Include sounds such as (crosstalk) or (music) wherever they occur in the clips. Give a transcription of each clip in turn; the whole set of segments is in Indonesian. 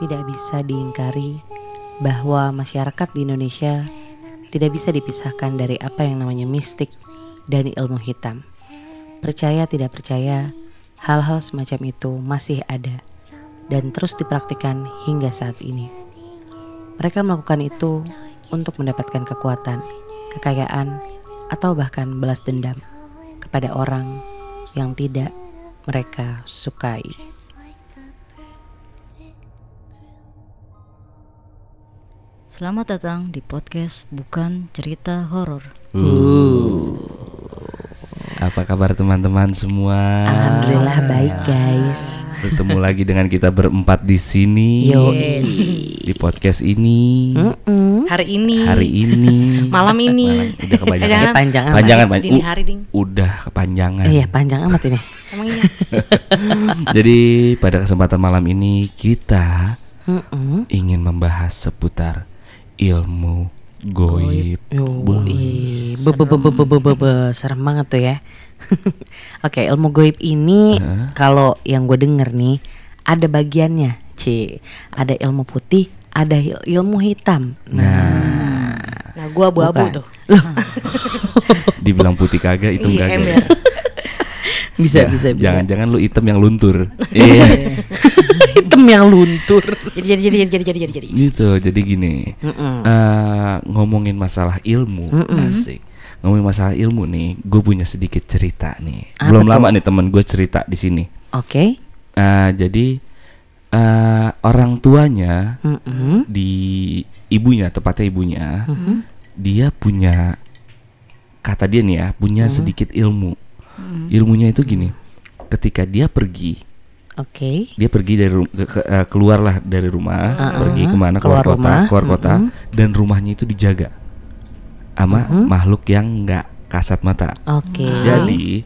Tidak bisa diingkari bahwa masyarakat di Indonesia tidak bisa dipisahkan dari apa yang namanya mistik dan ilmu hitam. Percaya tidak percaya, hal-hal semacam itu masih ada dan terus dipraktikkan hingga saat ini. Mereka melakukan itu untuk mendapatkan kekuatan, kekayaan, atau bahkan balas dendam kepada orang yang tidak mereka sukai. Selamat datang di podcast Bukan Cerita Horor. Uh. Apa kabar teman-teman semua? Alhamdulillah baik guys. Bertemu lagi dengan kita berempat di sini Yo. di podcast ini Mm-mm. hari ini hari ini. (laughs) malam ini Malam. Udah kepanjangan. Jangan. Panjangan. Panjangan, dini panjangan. hari ding Udah kepanjangan. Iya panjang amat ini. Emang iya. (laughs) Jadi pada kesempatan malam ini kita mm -mm. ingin membahas seputar ilmu goib. Serem banget tuh ya. (laughs) Oke, okay, ilmu goib ini uh. kalau yang gue denger nih ada bagiannya, Ci. Ada ilmu putih, ada il ilmu hitam. Nah. Nah, nah gua abu-abu tuh. (laughs) Dibilang putih kagak, itu iya, kagak. Ya bisa Ya, bisa bisa. Jangan-jangan lu hitam yang luntur. (laughs) Iya. hitam yang luntur. jadi jadi jadi jadi jadi jadi jadi gitu. Jadi gini. Mm-mm. eh, ngomongin masalah ilmu, asik. Ngomongin masalah ilmu nih, gue punya sedikit cerita nih. Apa Belum tuh? lama nih temen gue cerita di sini. Oke. Eh, jadi eh, orang tuanya Mm-mm. di ibunya, tepatnya ibunya, Mm-hmm. dia punya kata dia nih ya, punya Mm-hmm. sedikit ilmu. Ilmunya itu gini, ketika dia pergi, Oke. dia pergi dari ke- ke- eh, keluarlah dari rumah, Uh-uh. pergi ke mana Keluar keluar, kota, rumah, keluar kota, mm-mm. dan rumahnya itu dijaga sama Mm-mm. makhluk yang nggak kasat mata. Oke. Jadi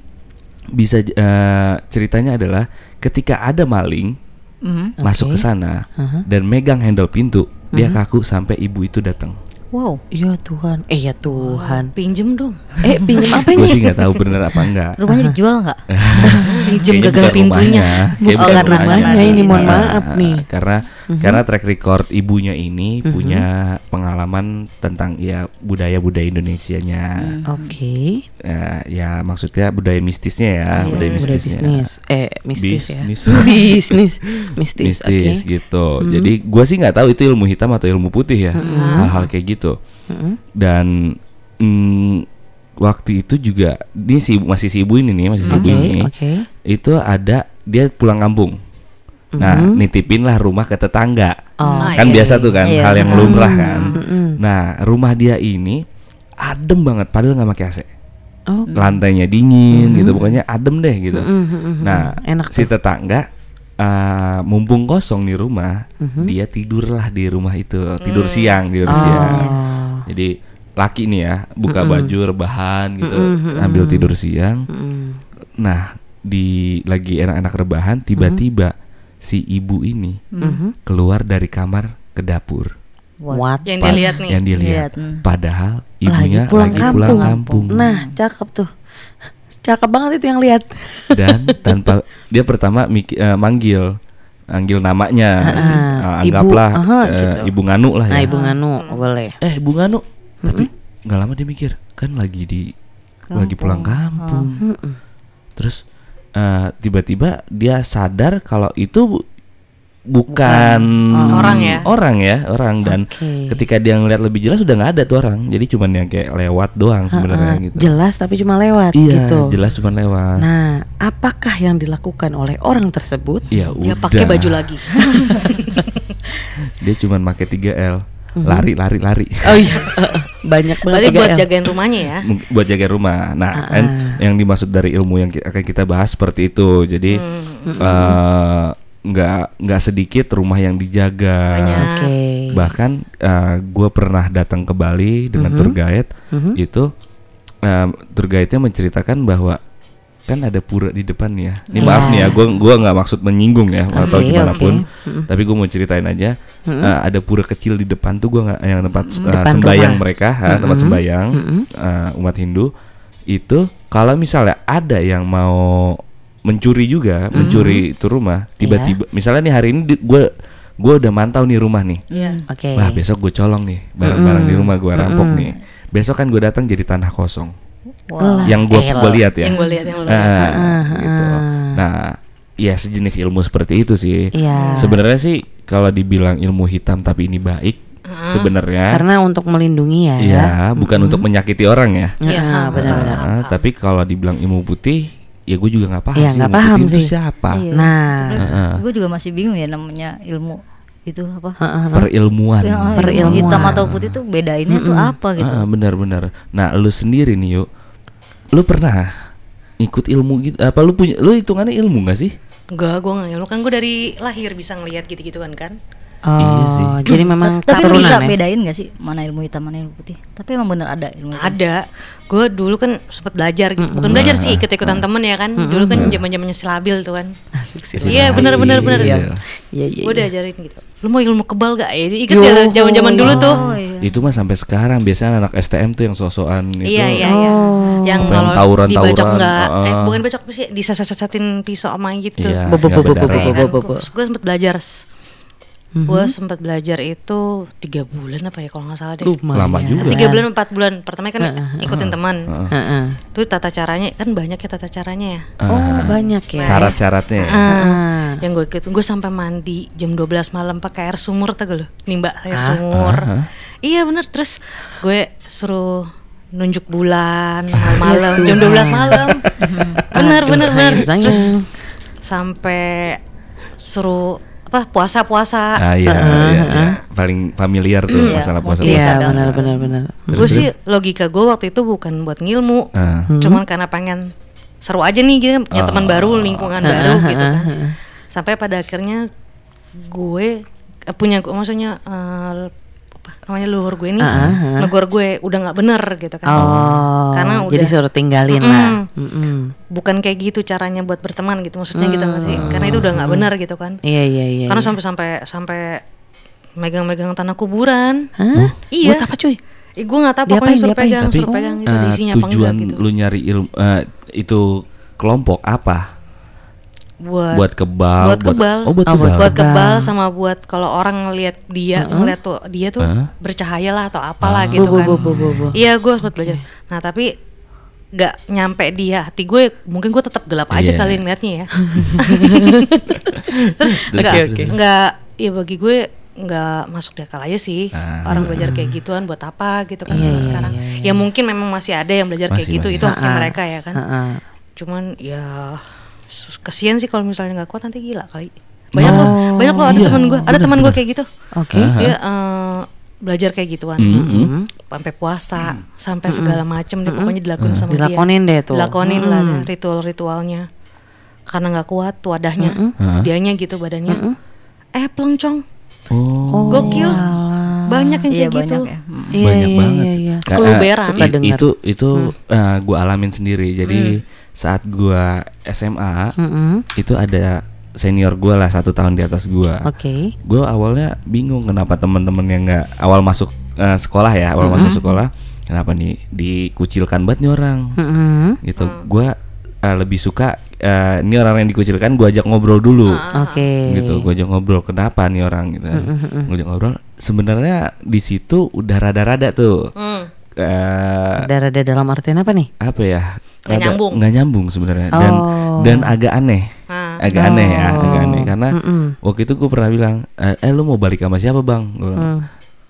bisa eh, ceritanya adalah ketika ada maling Mhm. masuk Oke. ke sana Aha. dan megang handle pintu, dia Mhm. kaku sampai ibu itu datang. Wow, Ya Tuhan. Eh ya Tuhan. pinjem dong Eh pinjem apa Gue ini? sih nggak tahu bener apa enggak. rumahnya dijual nggak? (laughs) pinjem gagal pintunya rumahnya. Oh, bukan karena rumahnya ini, mohon Ah, maaf nih. Karena Mhm. karena track record ibunya ini punya pengalaman tentang ya budaya-budaya Indonesianya. Oke. Ya, ya maksudnya budaya mistisnya ya, Iya, budaya mistisnya. bisnis. Eh mistis ya. Bisnis. (laughs) bisnis. Mistis. Mistis Oke. gitu. Jadi gua sih nggak tahu itu ilmu hitam atau ilmu putih ya. Hal-hal kayak gitu. Mm-mm. Dan mm, waktu itu juga ini si masih si ibu ini nih, masih si ibu ini. Oke. Itu ada dia pulang kampung. Nah, Mhm. nitipin lah rumah ke tetangga. Oh. Ah, kan iya, biasa tuh kan Iya. hal yang lumrah kan. Mm-mm. Nah, rumah dia ini adem banget padahal nggak pakai AC. Oh. Lantainya dingin gitu, pokoknya adem deh gitu. Mm, mm, mm, Nah, enak si tuh. tetangga uh, mumpung kosong di rumah, Mhm. dia tidurlah di rumah itu, tidur Hmm. siang, tidur Oh. siang. Jadi laki nih ya, buka Mm-mm. baju rebahan gitu, Mm-mm, ambil tidur siang. Mm. Nah, di lagi enak-enak rebahan, tiba-tiba si ibu ini Mhm. keluar dari kamar ke dapur. What? yang Pa- dia lihat nih Yang dia lihat. Padahal ibunya lagi pulang lagi kampung. pulang kampung. Nah, cakep tuh. Cakep banget itu yang lihat. dan (laughs) tanpa dia pertama miki- eh, manggil manggil namanya si- Ah, eh, ibu, anggaplah aha, eh, gitu. ibu Nganu lah Nah, ya Ibu Nganu boleh. eh ibu Nganu tapi nggak lama dia mikir kan lagi di lagi pulang kampung Mm-mm. terus eh, tiba-tiba dia sadar kalau itu bu- bukan, Orang ya? orang ya orang dan Oke. ketika dia ngeliat lebih jelas udah nggak ada tuh orang jadi cuman yang kayak lewat doang sebenarnya gitu Jelas tapi cuma lewat iya gitu. jelas cuman lewat Nah, apakah yang dilakukan oleh orang tersebut? ya dia udah pakai baju lagi (laughs) dia cuman pakai 3L lari lari lari Oh iya, banyak banget. berarti buat 3L. jagain rumahnya ya buat jaga rumah nah Ah, kan ah. yang dimaksud dari ilmu yang akan kita bahas seperti itu jadi Hmm. eh, nggak nggak sedikit rumah yang dijaga Banyak. Oke. bahkan gue pernah datang ke Bali dengan Mhm. tour guide Mhm. itu em, tour guide-nya menceritakan bahwa kan ada pura di depan ya. Ini Iya. maaf nih ya, gue gua nggak maksud menyinggung ya atau Oke, gimana pun. Mhm. Tapi gue mau ceritain aja, Mhm. eh, ada pura kecil di depan tuh gue nggak yang tempat eh, Depan sembayang rumah. mereka, ha, tempat Mhm. sembayang Mhm. eh, umat Hindu itu kalau misalnya ada yang mau mencuri juga, Mm-hmm. mencuri itu rumah. Tiba-tiba, misalnya nih hari ini gue gue udah mantau nih rumah nih. Iya. Oke. Wah besok gue colong nih barang-barang di rumah gue rampok nih. Besok kan gue datang jadi tanah kosong. Lah, yang gue gue lihat ya. Yang gue lihat, yang lo Ah, lihat. gitu. Nah, ya sejenis ilmu seperti itu sih. Iya. Sebenarnya sih kalau dibilang ilmu hitam tapi ini baik, sebenarnya Karena untuk melindungi ya. Iya, bukan untuk menyakiti orang ya. Iya, Heeh, benar-benar. Ah, tapi kalau dibilang ilmu putih, ya gue juga nggak paham Iya, sih ilmu paham putih itu sih. siapa. Iya. Nah, Heeh. Gue juga masih bingung ya namanya ilmu itu apa? Perilmuan. Ya, ilmu Perilmuan. hitam atau putih tuh bedainnya tuh apa gitu. Ah, benar-benar. Nah, lu sendiri nih yuk, lu pernah ikut ilmu gitu? Apa lu punya? Lu hitungannya ilmu gak sih? Enggak, gue nggak ilmu kan gue dari lahir bisa ngelihat gitu-gitu kan kan. Oh, Iya sih. jadi memang Tapi bisa ya. bedain gak sih mana ilmu hitam mana ilmu putih? Tapi emang bener ada ilmu hitam. Ada. Gue dulu kan sempat belajar gitu. Bukan belajar sih, ikut-ikutan temen ya kan. Dulu kan zaman-zamannya silabil tuh kan. Asik sih. Iya, benar benar benar. Iya. Iya, iya. Gue iya. diajarin gitu. Lu mau ilmu kebal gak? Ya, ikut ya zaman-zaman dulu tuh. Oh iya. Itu mah sampai sekarang biasanya anak STM tuh yang sosokan itu. Iya iya iya. Yang Apa yang kalau tauran-tauran, dibacok enggak eh bukan bacok sih disasat-sasatin pisau sama gitu. Iya, Bo- bo- nggak bo- bo- Gue sempet belajar. Gue Mhm. sempat belajar itu tiga bulan apa ya kalau nggak salah deh. Lumayan. Lama juga. Tiga bulan empat bulan. Pertama kan ikutin teman. Heeh. Tuh tata caranya kan banyak ya tata caranya ya. Oh, banyak ya. Syarat-syaratnya. ya? Ah. Yang gue ikut, gue sampai mandi jam 12 malam pakai air sumur tuh lo, nimba air Ah. sumur. Iya bener, terus gue suruh nunjuk bulan (laughs) malam-malam jam 12 malam. bener bener bener. Sayang. Terus sampai suruh apa puasa-puasa. Ah iya, iya, iya. paling familiar tuh Iya, masalah puasa motivasi. Iya, benar benar benar. Gue sih logika gue waktu itu bukan buat ngilmu, Ah. cuman karena pengen seru aja nih gitu, punya teman baru, lingkungan baru gitu kan. Sampai pada akhirnya gue eh, punya gue maksudnya eh, apa namanya luhur gue ini negor gue udah nggak bener gitu kan. Oh, Karena jadi udah- suruh tinggalin Mm-mm. lah. Mm-mm. Bukan kayak gitu caranya buat berteman gitu maksudnya gitu nggak sih? Karena itu udah nggak bener gitu kan. Iya iya iya. Karena iya. sampai sampai sampai megang-megang tanah kuburan. Hah? Iya. Buat apa cuy? Eh, gue nggak tahu pokoknya suruh pegang, Tapi suruh pegang itu eh, isinya apa tujuan enggak gitu. lu nyari ilmu eh, itu kelompok apa? Buat buat kebal, buat kebal. Oh, buat Oh, kebal. buat kebal sama buat kalau orang ngelihat dia ngeliat tuh dia tuh Heeh. bercahaya lah atau apalah Bu, gitu kan iya gue sempat belajar nah tapi nggak nyampe dia hati gue mungkin gue tetap gelap aja Iya. kali ngeliatnya ya (laughs) terus nggak Oke, oke. nggak ya bagi gue nggak masuk di akal aja sih Ah. orang belajar kayak gituan buat apa gitu kan Iya, iya, sekarang iya, ya mungkin memang masih ada yang belajar kayak Masih, gitu masih. itu haknya mereka ya kan Heeh. cuman ya kesian sih kalau misalnya nggak kuat nanti gila kali banyak Oh, loh banyak loh ada iya, teman gue ada teman gue kayak gitu Oke. dia eh, belajar kayak gituan Mm-mm. sampai puasa sampai segala macem dia pokoknya dilakuin sama Dilakonin dia deh tuh. dilakonin lah deh ritual-ritualnya karena nggak kuat tuh wadahnya Heeh. dianya gitu badannya eh pelencong Oh, gokil banyak yang Iya kayak gitu banyak ya. Hmm. Iya, banyak iya, banget. iya, iya. Nah, Keluberan. eh, Suka. Itu itu eh, gua alamin sendiri. Jadi saat gua SMA Mm-mm. itu ada senior gua lah satu tahun di atas gua. Oke. Gue awalnya bingung kenapa teman-teman yang nggak awal masuk eh, sekolah ya, awal masuk sekolah, kenapa nih dikucilkan banget nih orang, Mm-mm. gitu. Gue lebih suka eh, ini orang yang dikucilkan, gue ajak ngobrol dulu, Oke. gitu. Gue ajak ngobrol, kenapa nih orang gitu. Gue ajak ngobrol. Sebenarnya di situ udah rada-rada tuh. Hmm. Eh, Rada-rada dalam artian apa nih? apa ya? Nggak Rada- nyambung. nggak nyambung sebenarnya dan Oh. dan agak aneh. Ah. Agak aneh ya, agak aneh karena Mm-mm. waktu itu gue pernah bilang, eh, eh lu mau balik sama siapa bang? Gua bilang, Hmm.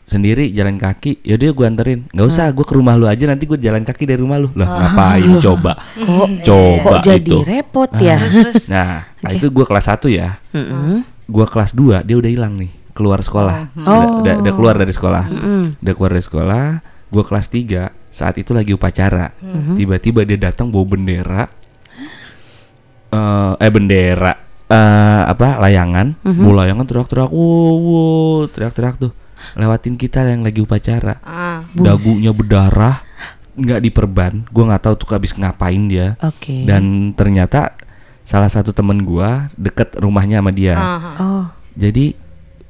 sendiri jalan kaki. Yaudah gue anterin. Nggak usah, gue ke rumah lu aja nanti gue jalan kaki dari rumah lu. Lah Oh. ngapain coba? Coba Kok jadi itu. repot ya? Nah, nah, itu gue kelas 1 ya. Mm-mm. Gue kelas 2 dia udah hilang nih keluar sekolah. Oh. Udah, udah, udah keluar dari sekolah. Mm-mm. Udah keluar dari sekolah. Gue kelas 3 saat itu lagi upacara. Mm-hmm. Tiba-tiba dia datang bawa bendera. Eh, eh bendera eh apa layangan, Mm-hmm. bawa layangan teriak-teriak, wow, wow, teriak-teriak tuh, lewatin kita yang lagi upacara, Ah. dagunya berdarah, nggak diperban, gua nggak tahu tuh habis ngapain dia, Oke. dan ternyata salah satu temen gua deket rumahnya sama dia, Ah. Oh. jadi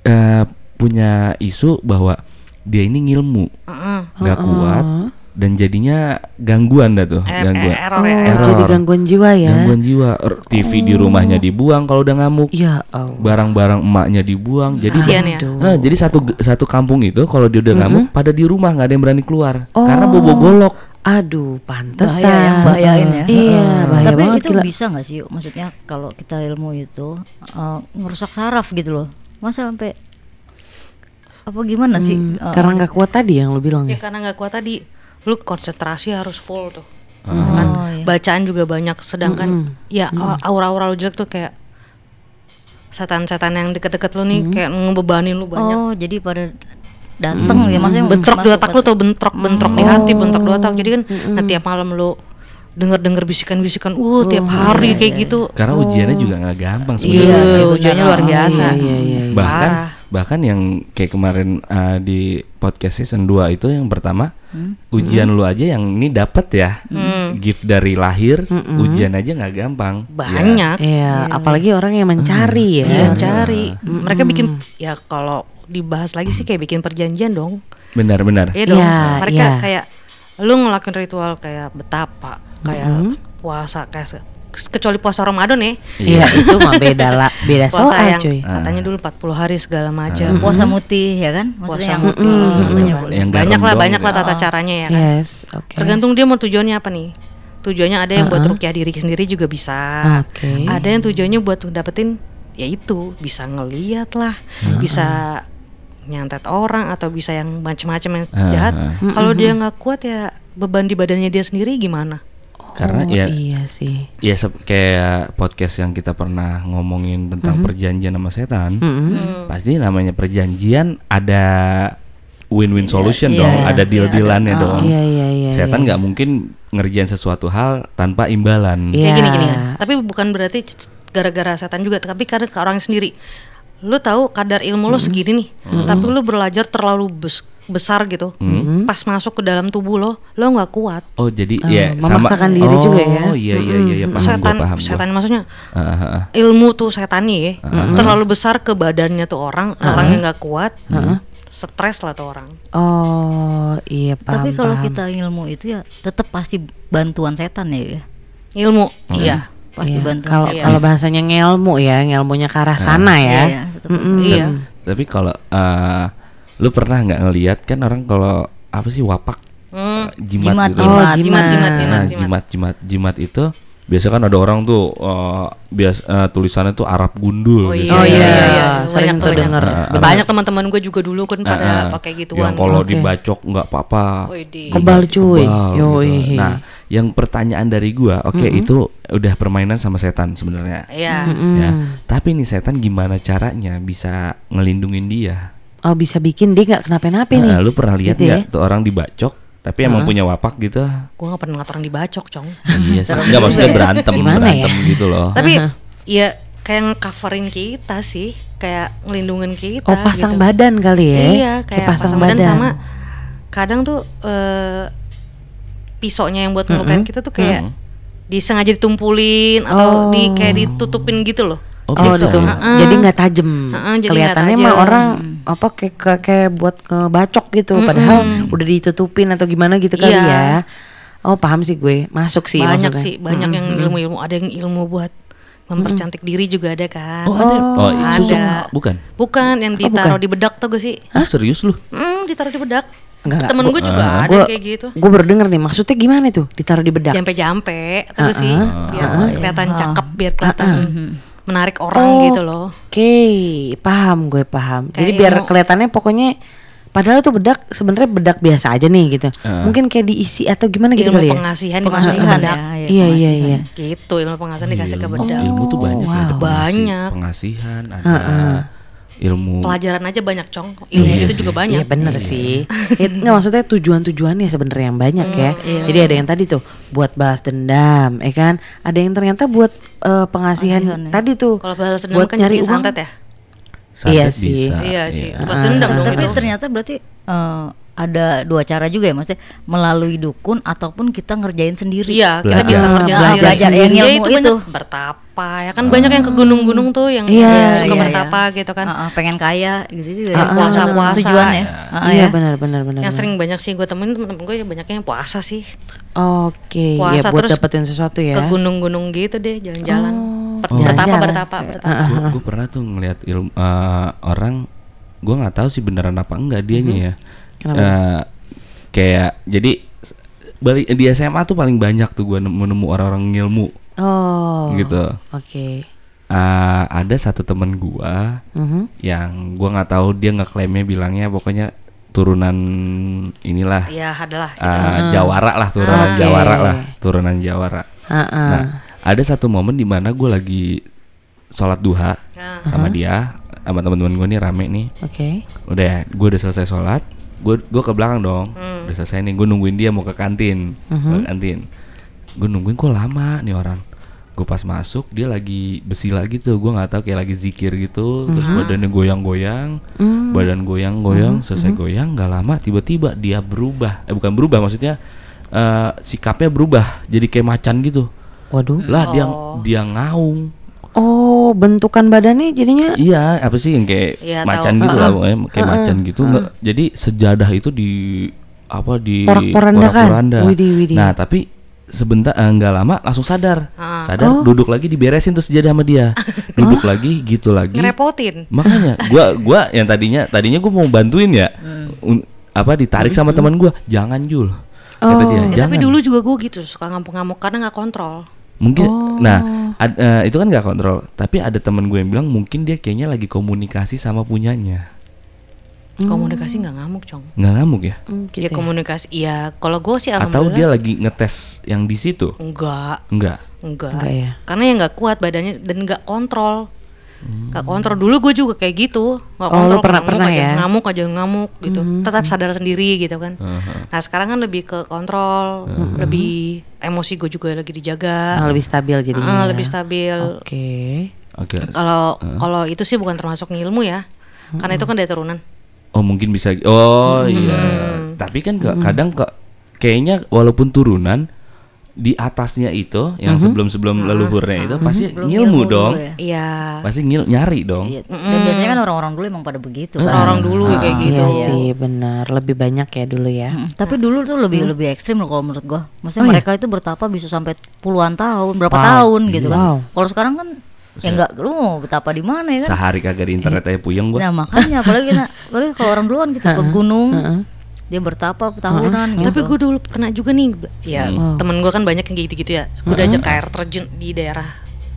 eh, punya isu bahwa dia ini ngilmu, Ah. Nggak kuat, dan jadinya gangguan dah tuh, Eh, gangguan. error Oh, ya. Error. jadi gangguan jiwa ya. Gangguan jiwa. Er, TV di rumahnya dibuang kalau udah ngamuk. Ya Allah. Barang-barang emaknya dibuang. Jadi Kasian ya. Eh, jadi satu satu kampung itu kalau dia udah ngamuk pada di rumah nggak ada yang berani keluar Oh. karena bobo golok. Aduh, pantesan. bahaya yang bahayain ya. Iya, bahaya Tapi banget itu gila. bisa nggak sih? Maksudnya kalau kita ilmu itu eh, ngerusak saraf gitu loh. Masa sampai apa gimana sih? Hmm, Eh, karena nggak kuat tadi yang lu bilang Ya ya. karena nggak kuat tadi, lu konsentrasi harus full tuh. oh, Kan iya. bacaan juga banyak sedangkan ya aura-aura lu jelek tuh kayak setan-setan yang deket-deket lu nih kayak ngebebanin lu banyak. Oh, jadi pada datang ya maksudnya bentrok di masuk otak lu tuh bentrok bentrok di hati bentrok di otak jadi kan nah, tiap malam lu denger denger bisikan bisikan uh tiap hari kayak gitu Karena ujiannya juga nggak gampang iya sebenarnya. sih, ujiannya luar biasa Iya, iya, iya. bahkan Parah. Bahkan yang kayak kemarin uh, di podcast season 2 itu yang pertama Hmm. ujian lu aja yang ini dapet ya. Gift dari lahir Hmm. ujian aja nggak gampang. Ya, banyak. Iya, apalagi orang yang mencari ya. Iya, cari mereka bikin ya kalau dibahas lagi sih kayak bikin perjanjian dong. Benar-benar Iya dong. Iya, mereka iya. kayak lu ngelakuin ritual kayak betapa kayak puasa kayak kecuali puasa Ramadan ya. Iya, itu mah beda lah, beda puasa soal yang cuy. katanya dulu 40 hari segala macam. Puasa mutih ya kan? Maksudnya puasa yang mutih. gitu boleh. Yang banyak lah banyak lah dong tata caranya ya kan? Yes, oke. tergantung dia mau tujuannya apa nih. Tujuannya ada yang buat rukyah diri sendiri juga bisa. Oke. ada yang tujuannya buat dapetin ya itu bisa ngeliat lah bisa nyantet orang atau bisa yang macam-macam yang Ah, jahat. Ah. kalau dia nggak kuat ya beban di badannya dia sendiri gimana karena Oh, ya iya sih. ya kayak podcast yang kita pernah ngomongin tentang perjanjian sama setan Mm-mm. pasti namanya perjanjian ada win-win solution iya, dong iya, ada deal-dealannya ada. dong Iya, iya, iya. setan iya. nggak mungkin ngerjain sesuatu hal tanpa imbalan Iya. kayak gini gini tapi bukan berarti gara-gara setan juga tapi karena ke orangnya sendiri lu tahu kadar ilmu lu segini nih tapi lu belajar terlalu bes- besar gitu pas masuk ke dalam tubuh lo lo nggak kuat oh jadi Eh, ya sama memaksakan diri oh, juga ya. iya iya iya, iya paham setan gua paham gua. setan maksudnya Ah, ah, ah. ilmu tuh setan nih ya, terlalu besar ke badannya tuh orang orang yang nggak kuat stres lah tuh orang Oh, iya paham. Tapi kalau kita ilmu itu ya tetap pasti bantuan setan ya. ya. ilmu iya Pasti Iya, bantuan Kalau setan. kalau bahasanya ngelmu ya, ngelmunya ke arah sana ya. Iya, iya tapi kalau eh, lu pernah nggak ngelihat kan orang kalau apa sih wapak Hmm. eh, jimat, Jimat, gitu. Oh, jimat. jimat jimat Nah, jimat jimat jimat jimat jimat itu biasa kan ada orang tuh eh, biasa eh, tulisannya tuh Arab gundul Oh biasanya. Oh iya, Banyak sering tuh, tuh banyak. denger. Ya, banyak teman-teman gue juga dulu kan pada ah. pakai gituan yang kalau Oke. dibacok nggak apa-apa. Kebal cuy. Kebal, Yoi. gitu. Nah, yang pertanyaan dari gua, oke itu udah permainan sama setan sebenarnya. Iya. Ya. Tapi nih setan gimana caranya bisa ngelindungin dia? Oh bisa bikin dia nggak kenapa-napa nih. Nah, lu pernah lihat Gitu nggak ya? tuh orang dibacok tapi emang punya wapak gitu? Gue gak pernah ngeliat orang dibacok, cong. iya, sih. nggak maksudnya berantem, Gimana ya? berantem gitu loh. Tapi ya kayak coverin kita sih, kayak ngelindungin kita. Oh pasang gitu. badan kali ya? Iya, kayak pasang, badan. sama kadang tuh eh pisaunya yang buat ngelukain kita tuh kayak disengaja ditumpulin atau di kayak ditutupin gitu loh. Oh, Oh, gitu. ya? Jadi nggak tajem. Heeh, jadi Kelihatannya nggak mah orang apa kayak kayak, kayak buat ngebacok gitu, padahal udah ditutupin atau gimana gitu kali Iya. ya. Oh paham sih gue, masuk sih. banyak maksudnya. sih, banyak yang ilmu-ilmu. Ada yang ilmu buat mempercantik diri juga ada kan. Oh, ada. Oh, ada. susuk bukan? Bukan yang ditaruh di bedak tuh gak sih? Oh, serius lu? Hmm, ditaruh di bedak. Enggak. Temen gue juga ada Gue yang kayak gitu. gue baru denger nih, maksudnya gimana tuh? Ditaruh di bedak? Jampe-jampe terus sih biar kelihatan cakep, biar Ah, kelihatan menarik orang Oh, gitu loh. Oke, paham gue paham. Jadi Kayak biar ilmu- kelihatannya pokoknya padahal tuh bedak sebenarnya bedak biasa aja nih gitu. Mungkin kayak diisi atau gimana gitu Ilmu kali ya? pengasihan dimasukin ke Pengasihan bedak. ya, Iya ya, iya iya. Gitu ilmu pengasihan dikasih ke ilmu, bedak. ilmu tuh banyak ya, ada pengasi- Banyak. pengasihan, ada ilmu Pelajaran aja banyak, Cong. Ilmu Iya itu sih. juga banyak. Iya bener sih. Ya, nggak maksudnya tujuan-tujuannya sebenarnya yang banyak ya. iya. Jadi ada yang tadi tuh buat balas dendam, ya kan? Ada yang ternyata buat eh, pengasihan Pengasihan, ya. tadi tuh. Kalau balas dendam buat kan nyari uang. santet ya. santet Iya sih. bisa. Iya sih. iya. Balas dendam dong Tapi itu. ternyata berarti eh, ada dua cara juga ya maksudnya melalui dukun ataupun kita ngerjain sendiri. Iya, kita Belajar. bisa ngerjain Belajar sendiri. yang Ya, ilmu itu, itu. banyak bertapa ya kan banyak yang ke gunung-gunung tuh yang Iya, suka iya, bertapa gitu kan. Ah, ah, pengen kaya gitu juga. Yang ya. puasa-puasa. Tujuannya. Ah, iya ya. benar benar benar. yang sering banyak sih gue temuin temen-temen gue ya banyaknya yang puasa sih Oke, ya Puasa buat terus dapetin sesuatu ya. ke gunung-gunung gitu deh jalan-jalan Per- Oh. bertapa bertapa bertapa gue pernah tuh ngeliat ilmu eh, orang gue nggak tahu sih beneran apa enggak dianya ya Kenapa? Eh, kayak jadi balik di SMA tuh paling banyak tuh gue nemu nemu orang-orang ngilmu Oh. gitu Oke. Eh, ada satu temen gue Mhm. yang gue nggak tahu dia ngeklaimnya bilangnya pokoknya turunan inilah ya adalah gitu. eh, Jawara lah turunan Oke. Jawara lah turunan Jawara Ha-ha. Nah, ada satu momen di mana gue lagi sholat duha Nah. sama dia, sama teman-teman gue nih rame nih. Oke. Udah ya, gue udah selesai sholat, gue gue ke belakang dong. Hmm. Udah selesai nih, gue nungguin dia mau ke kantin, mau ke kantin. Gue nungguin kok lama nih orang. Gue pas masuk dia lagi besi lagi tuh, gue nggak tahu kayak lagi zikir gitu, terus badannya goyang-goyang, badan goyang-goyang, selesai goyang, nggak lama tiba-tiba dia berubah, eh bukan berubah maksudnya eh, sikapnya berubah, jadi kayak macan gitu. Waduh. Lah dia dia ngaung. Oh, bentukan badannya jadinya Iya, apa sih yang kayak Iya, macan tahu. gitu lah, pokoknya kayak macan gitu. Nggak, jadi sejadah itu di apa di porak-poranda. Widih. Nah, tapi sebentar eh, nggak lama langsung sadar. Ah. Sadar duduk lagi diberesin tuh sejadah sama dia. (laughs) duduk lagi gitu lagi. ngerepotin Makanya (laughs) gua gua yang tadinya tadinya gua mau bantuin ya. un- apa ditarik sama teman gua, jangan Jul. Kata dia, Ya, tapi jangan. dulu juga gue gitu suka ngamuk-ngamuk karena nggak kontrol Mungkin Oh. nah ad- eh, itu kan nggak kontrol, tapi ada temen gue yang bilang mungkin dia kayaknya lagi komunikasi sama punyanya. komunikasi nggak ngamuk cong Nggak ngamuk ya? Hmm, gitu ya ya. komunikasi ya kalau gue sih Atau dia lagi ngetes yang di situ? enggak Enggak. enggak Enggak ya. karena ya nggak kuat badannya dan nggak kontrol nggak kontrol dulu gue juga kayak gitu nggak Oh, kontrol pernah- ngamuk pernah aja ya? ngamuk aja ngamuk gitu tetap sadar sendiri gitu kan Uh-huh. nah sekarang kan lebih ke kontrol lebih emosi gue juga lagi dijaga Ah, lebih stabil jadinya. Ah, lebih stabil Oke. Oke. kalau kalau itu sih bukan termasuk ngilmu ya karena itu kan dari turunan Oh mungkin bisa. Oh iya. Tapi kan ke- kadang kok kayaknya walaupun turunan di atasnya itu yang sebelum sebelum leluhurnya itu pasti Belum ngilmu ilmu dong. ya. iya Pasti ngil nyari dong. Iya. Dan biasanya kan orang-orang dulu emang pada begitu kan. orang dulu kayak gitu Iya sih, benar. Lebih banyak ya dulu ya. Mm, Tapi dulu tuh lebih lebih ekstrim loh kalau menurut gua. Maksudnya Oh, iya? mereka itu bertapa bisa sampai puluhan tahun, berapa Wow. tahun gitu kan. Wow. Kalau sekarang kan ya enggak lu mau betapa di mana ya kan? Sehari kagak di internet aja puyeng gua. Nah makanya apalagi nah, apalagi kalau orang duluan gitu ke gunung dia bertapa tahunan gitu. tapi gue dulu pernah juga nih ya temen gue kan banyak yang kayak gitu-gitu ya. Gue diajak ke air terjun di daerah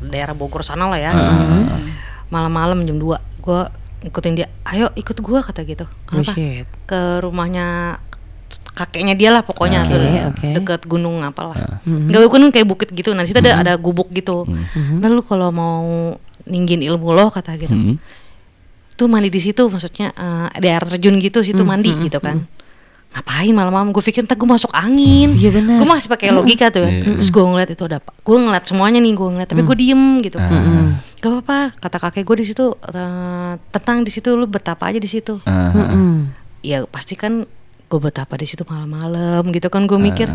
daerah Bogor sana lah ya. Malam-malam jam 2 gue ikutin dia ayo ikut gue kata gitu. Kenapa? Bullshit. ke rumahnya kakeknya dia lah pokoknya Oke, tuh, oke. deket gunung apalah. Nggak gunung kayak bukit gitu nah di situ ada ada gubuk gitu. Nah lu kalau mau ninggin ilmu lo kata gitu. Hmm. tuh mandi di situ maksudnya eh, ada air terjun gitu situ mandi gitu kan ngapain malam-malam? Gue pikir ntar gue masuk angin. Iya benar. gue masih pakai logika tuh. Ya. Iya. terus gue ngeliat itu ada apa? Gue ngeliat semuanya nih gue ngeliat tapi gue diem gitu. Gak apa-apa kata kakek gue di situ eh, tenang di situ lu betapa aja di situ. Ah, Mm. ya pasti kan gue betapa di situ malam-malam gitu kan gue mikir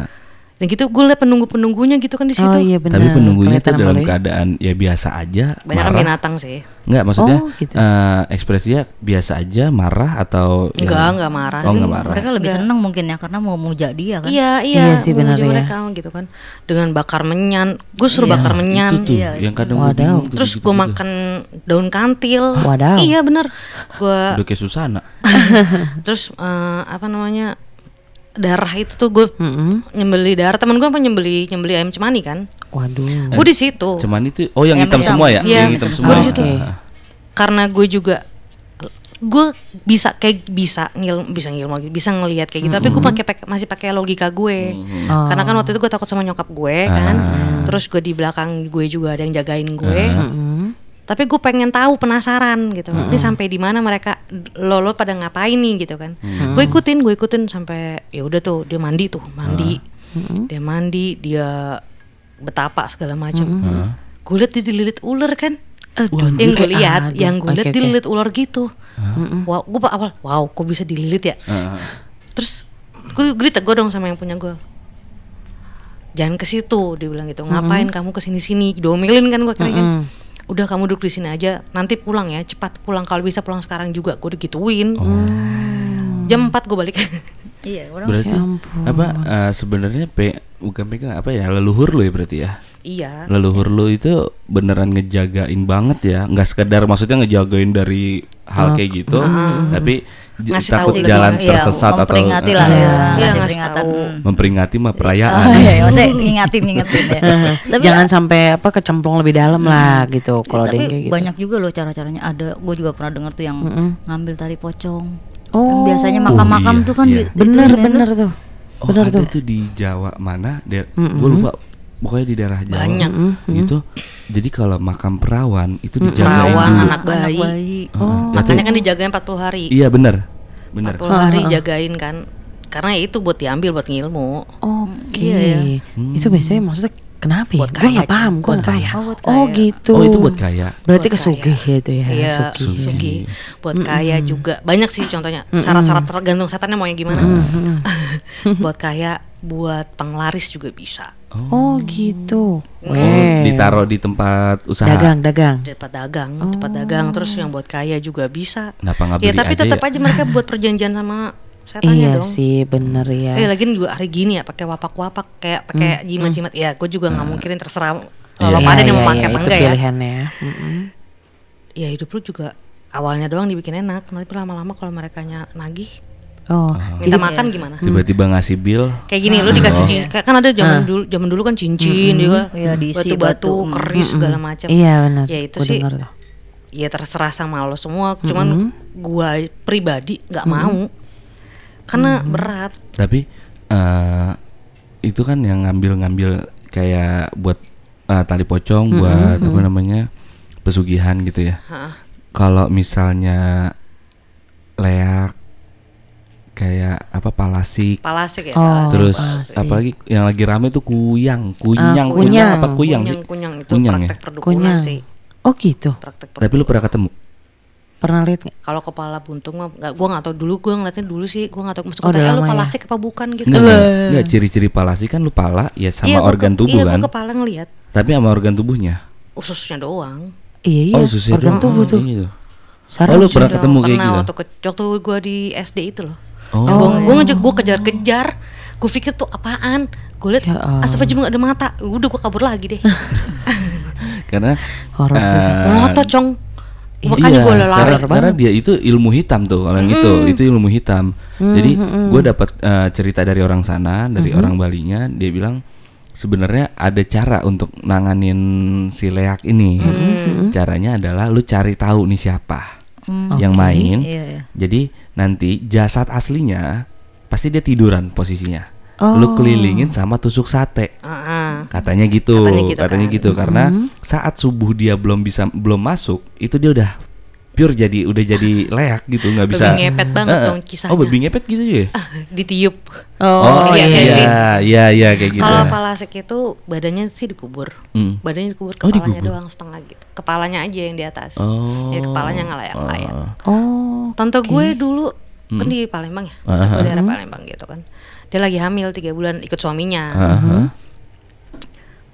dan gitu gue liat penunggu-penunggunya gitu kan di situ Oh iya benar. Tapi penunggunya tuh Kelihatan dalam malu ya. keadaan ya biasa aja. banyak kan marah. binatang sih Enggak maksudnya Oh, gitu. eh, ekspresinya biasa aja marah atau yang- enggak enggak marah Oh sih enggak marah. mereka lebih senang mungkin ya karena mau muja dia kan. Iya Iya iya, sih, benar ya. mereka gitu kan dengan bakar menyan, gue suruh bakar menyan, Itu tuh Iya, yang kadang gue Wadaw. bingung tuh terus gitu-gitu. gue makan daun kantil, Wadaw. iya bener, gue udah kayak Susana. (laughs) terus eh, apa namanya darah itu tuh gue Mm-mm. nyembeli darah temen gue apa nyembeli nyembeli ayam cemani kan, Waduh. gue di situ Cuman itu oh yang Yang hitam semua ya? Iya, Yang hitam semua. di situ. Ah. karena gue juga gue bisa kayak bisa ngil bisa ngilmu bisa ngelihat kayak gitu tapi gue pakai masih pakai logika gue Oh. karena kan waktu itu gue takut sama nyokap gue kan terus gue di belakang gue juga ada yang jagain gue Mm. Tapi gue pengen tahu penasaran gitu. Ini sampai di mana mereka lo lo pada ngapain nih gitu kan. Gue ikutin gue ikutin sampai ya udah tuh dia mandi tuh mandi. Dia mandi dia betapa segala macam gue liat dia dililit ular kan. Aduh, yang gue aduh. lihat yang gue lihat oke. dililit ular gitu. Wow gue awal wow kok bisa dililit ya? Ah. terus gue, gue ditegur dong sama yang punya gue jangan ke situ dia bilang gitu. Ngapain kamu ke sini diomelin kan gue kira kan udah kamu duduk di sini aja nanti pulang ya cepat pulang. Kalau bisa pulang sekarang juga. Gue digituin. Jam 4 gue balik. (laughs) Iya, orang Berarti apa eh, sebenarnya pe bukan pegang apa ya leluhur lo ya berarti ya. iya. Leluhur lo itu beneran ngejagain banget ya, nggak sekedar maksudnya ngejagain dari hal kayak gitu, tapi j- Ngasih takut tahu jalan Iya, tersesat atau memperingati eh, lah ya, Iya, ngasih peringatan. tahu. Hmm. memperingati mah perayaan. Oh iya, iya, maksudnya ngingatin ngingetin ya. (laughs) tapi Jangan sampai apa kecemplung lebih dalam lah gitu kalau ada tapi gitu. banyak juga loh cara-caranya. Ada, gue juga pernah dengar tuh yang ngambil tali pocong. Oh. Yang biasanya Oh, makam-makam iya, tuh kan iya. di- Bener bener tuh. tuh. Oh, Bener ada tuh. tuh di Jawa mana? Gue lupa. Pokoknya di daerah Jawa. Banyak. Gitu. Jadi kalau makam perawan itu dijagain perawan dulu. anak bayi, Heeh, Oh. ya tuh- makanya kan dijagain 40 hari Iya bener, bener. 40 hari jagain kan karena itu buat diambil buat ngilmu Oke. Iya, iya. Itu biasanya maksudnya kenapa ya? Buat kaya, paham. Gue Buat kaya. Oh, buat Oh kaya. gitu. Oh itu buat kaya. Berarti Buat kesugih ya itu ya. Iya, Sugih. sugi. Buat kaya juga banyak sih contohnya. Syarat-syarat tergantung setannya mau yang gimana. (laughs) buat kaya, buat penglaris juga bisa. Oh gitu. Oh, Weh. ditaruh di tempat usaha. dagang dagang. Cepat dagang, cepat dagang. Terus yang buat kaya juga bisa. Kenapa Ya beli tapi aja tetap ya? aja mereka (laughs) buat perjanjian sama setannya Iya dong. sih bener ya. Eh lagi juga hari gini ya pakai wapak-wapak kayak pakai jimat-jimat. Ya, gue juga nggak mungkirin terserah Iya. kalau pada Iya, yang mau iya, pakai iya, apa itu enggak ya. pilihannya. Mm-mm. Ya hidup lu juga awalnya doang dibikin enak, nanti lama-lama kalau mereka nagih Oh, minta makan gimana? Tiba-tiba ngasih bill. Kayak gini lu dikasih cincin, kayak kan ada zaman dulu zaman dulu kan cincin juga, Iya, diisi batu-batu, batu. keris segala macam. iya benar. Ya itu sih, ya terserah sama lo semua. Cuman gua pribadi nggak mau, karena berat. Tapi eh itu kan yang ngambil-ngambil kayak buat eh, tali pocong buat apa namanya pesugihan gitu ya. Kalau misalnya leak kayak apa palasik Palasik ya. Oh. palasik, terus palasik. apalagi yang lagi rame tuh kuyang kunyang kunyang. kunyang apa kuyang sih kunyang, kunyang itu Kunyang ya? praktek perdukunan Kunyang. sih. Oh gitu. Praktek tapi lu pernah ketemu Pernah lihat nggak? Kalau kepala buntung mah nggak, gua nggak tahu dulu. Gua ngeliatnya dulu sih, gua nggak tahu maksud Oh, tanya lu lama ya? palasik apa bukan gitu. Enggak, enggak, ciri-ciri palasik kan lu pala ya sama Iya, organ ke- tubuh iya, kan gua kepala ngeliat tapi sama organ tubuhnya ususnya doang. Iya iya. oh organ tubuh tuh. gitu. Saraf oh lu pernah Doang. ketemu kayak Pernah gitu waktu, ke, waktu gua di SD itu loh. Oh gua ngejek, gua kejar-kejar. Gua pikir tuh apaan? Gua liat Ya Allah. astagfirullah nggak ada mata. Udah gua kabur lagi deh. (laughs) karena Horor sih. eh, Melotot cong. Makanya iya, gua lari. karena, karena dia itu ilmu hitam tuh kalau yang itu itu ilmu hitam jadi gue dapat eh, cerita dari orang sana dari orang Balinya dia bilang sebenarnya ada cara untuk nanganin si leak ini caranya adalah lu cari tahu nih siapa yang main Iya, iya. jadi nanti jasad aslinya pasti dia tiduran posisinya Oh. lu kelilingin sama tusuk sate Ah, ah. katanya gitu Katanya gitu katanya kan. gitu karena saat subuh dia belum bisa belum masuk itu dia udah pure jadi udah jadi leak gitu nggak bisa Babi ngepet banget eh. dong kisahnya. oh babi ngepet gitu ya Ditiup. Oh, iya, iya iya sih. iya iya kayak gitu Kalau palasik itu badannya sih dikubur. Hmm. Badannya dikubur, Oh, kepalanya dikubur. doang setengah gitu. Kepalanya aja yang di atas. Oh. Ya, kepalanya nggak layak-layak. Oh. Tante gue dulu kan di Palembang ya, Ah, Tante gue daerah Palembang gitu kan. Dia lagi hamil tiga bulan ikut suaminya. Aha.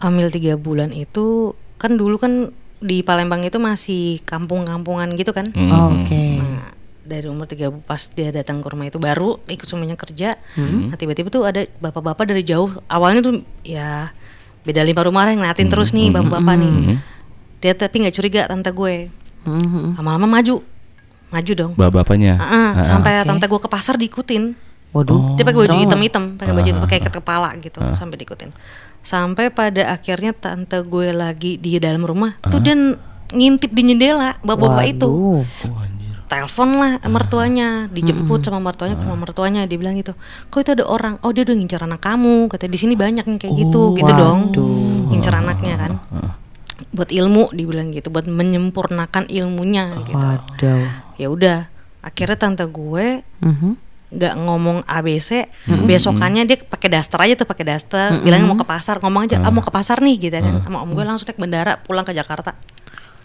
Hamil tiga bulan itu kan dulu kan di Palembang itu masih kampung-kampungan gitu kan. Hmm. Oh, Oke. Nah, dari umur tiga bu- pas dia datang ke rumah itu baru ikut suaminya kerja. Hmm. Nah tiba-tiba tuh ada bapak-bapak dari jauh. Awalnya tuh ya beda lima rumah lah yang ngeliatin terus nih bapak-bapak nih. Dia tapi nggak curiga tante gue. Lama-lama maju, maju dong. bapaknya Ah, ah, sampai tante gue ke pasar diikutin. Waduh. Dia pakai baju hitam-hitam, pakai baju pakai ikat kepala gitu sampai diikutin. Sampai pada akhirnya tante gue lagi di dalam rumah, tuh dia ngintip di jendela bapak-bapak itu. Oh Telepon lah mertuanya, dijemput sama mertuanya ke rumah mertuanya, dia bilang gitu. Kok itu ada orang? Oh, dia udah ngincar anak kamu. Kata di sini banyak yang kayak gitu, gitu dong. Ngincar anaknya kan. Buat ilmu dibilang gitu, buat menyempurnakan ilmunya gitu. Waduh. Ya udah, akhirnya tante gue Mhm. Nggak ngomong ABC besokannya dia pakai daster aja tuh pakai daster bilangnya mau ke pasar ngomong aja ah mau ke pasar nih gitu kan sama om gue langsung naik bandara pulang ke Jakarta.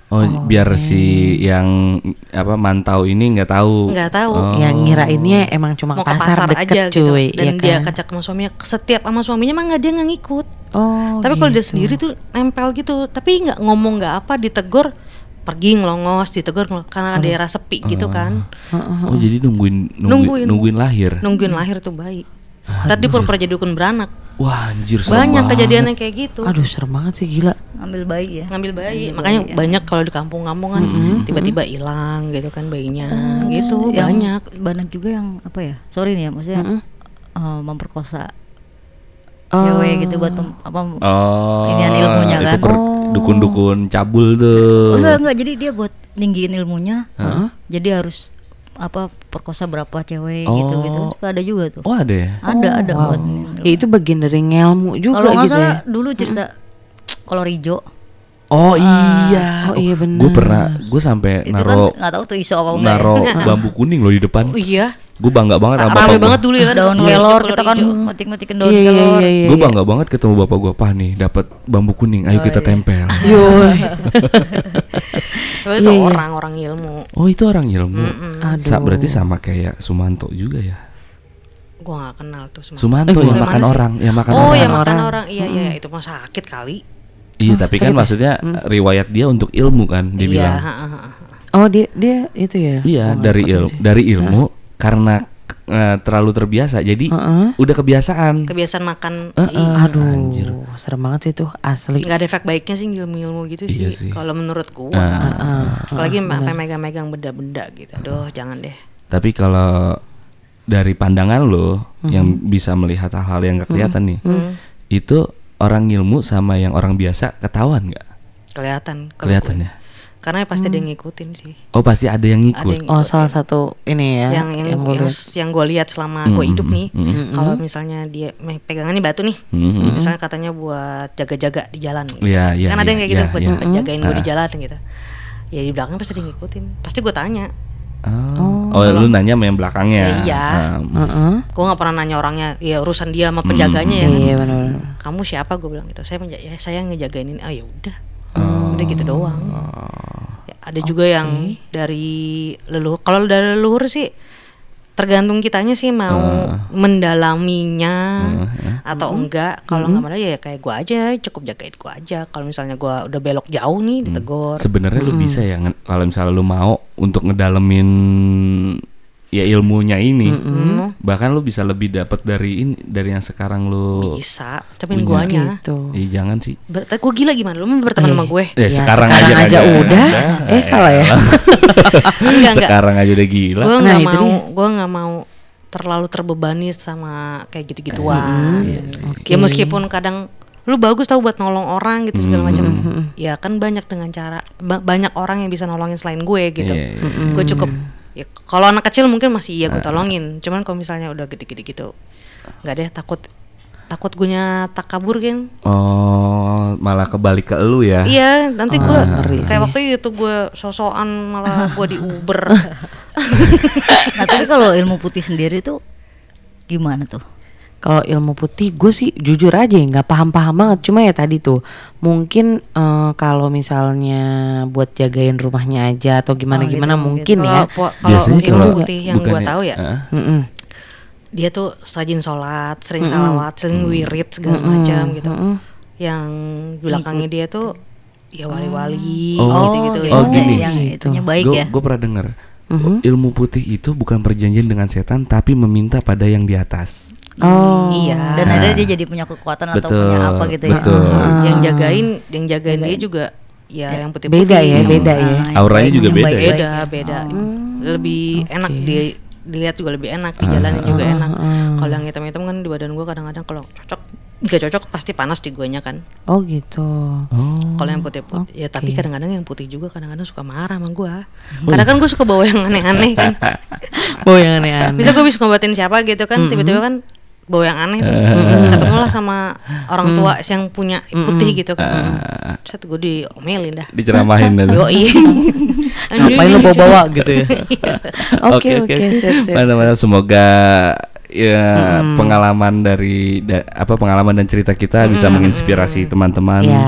Oh, biar si yang apa mantau ini nggak tahu. nggak tahu. Oh. Yang ngirainnya emang cuma mau ke pasar, pasar deket aja cuy, gitu dan ya dia kan? kacak sama suaminya setiap sama suaminya mah nggak dia nggak ngikut. Oh, tapi kalau dia gitu. sendiri tuh nempel gitu tapi nggak ngomong nggak apa ditegur pergi ngelongos ditegur karena daerah sepi gitu kan Oh, jadi nungguin nungguin, Nungguin. nungguin lahir. nungguin lahir tuh bayi tadi pura-pura jadi dukun beranak Wah, anjir serem banyak banget. kejadiannya kayak gitu Aduh, serem banget sih gila. Ngambil bayi ya. ngambil bayi makanya banyak kalau di kampung-kampung kan tiba-tiba hilang gitu kan bayinya gitu Yang banyak banyak juga yang apa ya? Sorry nih ya, maksudnya eh, memperkosa Oh. cewek gitu buat pem- apa Oh, Inian ilmunya itu kan. per- dukun-dukun cabul tuh. Oh, enggak enggak jadi dia buat ninggiin ilmunya. Jadi harus apa perkosa berapa cewek gitu gitu. Oh. Suka ada juga tuh. Oh, ada ya? Ada ada Wow. buat Ya itu bagian dari ngelmu juga Kalau nggak gitu salah ya. dulu cerita kolor hijau Oh iya. Oh, iya bener. Gue pernah, gue sampai itu naro kan tahu tuh isu apa enggak. ya. naro (laughs) bambu kuning loh di depan. oh iya Gue bangga banget sama bapak banget gua. dulu ya kan Daun Iya, kelor kolor kita kan metik-metikin daun Iya, iya, kelor. iya, iya. Gue bangga banget ketemu bapak gue Pah nih dapat bambu kuning. Ayo kita tempel. (laughs) Yoi. Coba itu orang-orang ilmu Oh itu orang ilmu. Aduh. Sa- berarti sama kayak Sumanto juga ya. gua nggak kenal tuh semua Sumanto Eh, yang makan sih? orang, yang makan oh orang. ya makan orang. orang iya iya itu mah sakit kali Iya tapi kan maksudnya riwayat dia untuk ilmu kan dia iya. Oh, dia dia itu ya. Iya Oh, dari ilmu sih. dari ilmu karena eh, terlalu terbiasa jadi Heeh. udah kebiasaan. kebiasaan makan Heeh. Aduh, Anjir. serem banget sih tuh asli. nggak ada efek baiknya sih ilmu-ilmu gitu Iya sih, sih. kalau menurut gua Heeh. apalagi sampai megang-megang benda-benda gitu aduh jangan deh Tapi kalau dari pandangan lo yang bisa melihat hal-hal yang gak kelihatan nih, itu orang ilmu sama yang orang biasa ketahuan nggak? kelihatan Kelihatan ya. karena pasti ada yang ngikutin sih Oh pasti ada yang ada ngikut. yang Oh, ngikutin. salah satu ini ya. yang yang yang yang, gua lihat. yang gue lihat selama gue hidup nih kalau misalnya dia me- pegangan nih batu nih Mhm. misalnya katanya buat jaga-jaga di jalan gitu. Iya, iya, kan ada iya, yang kayak gitu iya, buat iya. buat jagain gue di jalan gitu ya di belakang pasti ada yang ngikutin pasti gue tanya Oh, oh, lu nanya sama yang belakangnya. Iya. Um, Heeh. gue nggak pernah nanya orangnya. Ya urusan dia sama penjaganya ya. kan Iya benar. kamu siapa? Gue bilang gitu. Saya menja- ya saya ngejagain ini. Ah ya udah. Oh. udah gitu doang. Ya, ada juga yang dari leluhur kalau dari leluhur sih tergantung kitanya sih mau mendalaminya atau enggak. Kalau nggak mau ya kayak gua aja cukup jagain gua aja. Kalau misalnya gua udah belok jauh nih ditegur. Sebenarnya lu bisa ya kalau misalnya lu mau untuk ngedalemin ya ilmunya ini, bahkan lu bisa lebih dapat dari ini dari yang sekarang lu. bisa tapi guanya. Gitu. Ih, jangan sih. Ber- gua gila gimana? Lu mau berteman sama gue? Ya, Ya, sekarang, sekarang aja, aja udah. Eh, salah ya? (laughs) enggak enggak. Sekarang aja udah gila. gue Nah, nggak itu mau gue nggak mau terlalu terbebani sama kayak gitu-gituan. Iya ya meskipun kadang lu bagus tau buat nolong orang gitu segala macam. Hmm, ya kan banyak dengan cara ba- banyak orang yang bisa nolongin selain gue gitu. Iya, iya. gue cukup ya kalau anak kecil mungkin masih iya gue tolongin. Cuman kalau misalnya udah gede-gede gitu nggak deh takut takut gue tak kabur kan Oh, malah kebalik ke lu ya. iya nanti gue ngeri kayak waktu itu gue sosokan malah (laughs) gue di Uber. Nah, tapi kalau ilmu putih sendiri tuh gimana tuh? Kalau ilmu putih gue sih jujur aja ya, nggak paham-paham banget. Cuma ya tadi tuh mungkin eh, kalau misalnya buat jagain rumahnya aja atau gimana-gimana mungkin ya. Kalau po- kalau Biasanya ilmu kalau putih yang gue tahu ya Ah. Mm-mm. dia tuh rajin sholat, sering salawat, sering wirid segala macam gitu. Yang belakangnya dia tuh ya wali-wali Oh. gitu-gitu ya. Oh, gini. yang Gitu. itunya baik ya. Gue pernah dengar ilmu putih itu bukan perjanjian dengan setan, tapi meminta pada yang di atas. Oh. Iya. Dan ada dia jadi punya kekuatan atau Betul, punya apa gitu ya. betul. Yang jagain, yang jagain dia juga ya yang putih-putih. Beda ya, beda ya. Nah, Auranya yang juga baik- beda yang ya? baik-baik Beda, beda. Lebih enak di dilihat juga lebih enak, dijalanin juga enak. Kalau yang hitam-hitam kan di badan gua kadang-kadang kalau cocok Gak cocok pasti panas di guanya kan Oh gitu. Kalau yang putih putih ya tapi kadang-kadang yang putih juga kadang-kadang suka marah sama gua. Karena kan gue suka bawa yang aneh-aneh kan. (laughs) Oh yang aneh-aneh. Bisa gue bisa ngobatin siapa gitu kan, tiba-tiba kan bawa yang aneh tuh. Ketemu lah sama orang tua yang punya putih gitu kan. Set gue diomelin dah. Diceramahin dah. (laughs) tuh. Yoi. (laughs) Ngapain lu bawa-bawa gitu ya? (laughs) Oke oke oke. Mana-mana semoga ya pengalaman dari da- apa pengalaman dan cerita kita bisa menginspirasi teman-teman. Ya.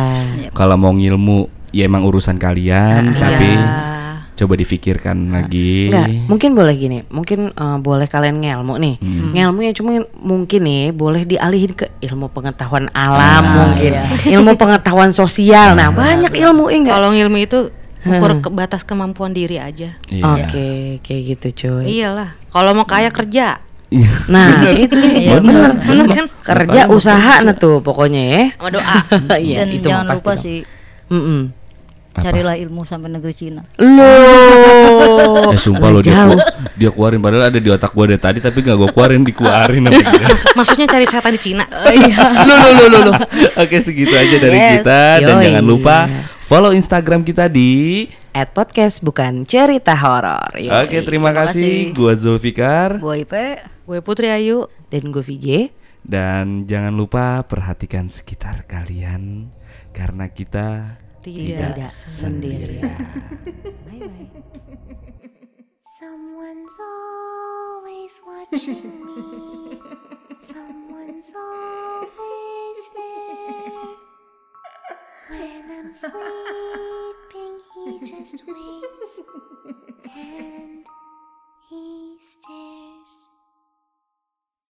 Kalau mau ngilmu ya emang urusan kalian, tapi Iya. Coba difikirkan lagi. Enggak, mungkin boleh gini, mungkin eh, boleh kalian ngelmu nih. Hmm. Ngelmu yang cuma mungkin nih boleh dialihin ke ilmu pengetahuan alam Ah, mungkin. (laughs) Ilmu pengetahuan sosial. Nah, banyak ilmu enggak? Kalau ilmu itu ukur ke batas kemampuan diri aja. Iya. Oke, kayak gitu cuy. Iyalah. Kalau mau kaya kerja. (laughs) Nah, itu dia. Iya, bener, Bener kan? Kerja usaha nah tuh pokoknya ya. Sama doa. (laughs) Iya, Dan itu jangan lupa sih. Carilah ilmu sampai negeri Cina. Loh. (laughs) Eh sumpah lo dia, dia keluarin padahal ada di otak gua dari tadi tapi nggak gua keluarin dikeluarin. Maksud- maksudnya cari setan di Cina. Loh, loh, loh, loh, loh. Oke segitu aja dari Yes, kita dan yoi. jangan lupa follow Instagram kita di At podcast bukan cerita horor. Oke terima, terima kasih kasih. gua Zulfikar Gua Ipe. Gue Putri Ayu. Dan gue VJ. dan jangan lupa perhatikan sekitar kalian karena kita Tidak. Tidak sendirian. Bye bye. Someone's always watching me. Someone's always there. When I'm sleeping, he just waits. And he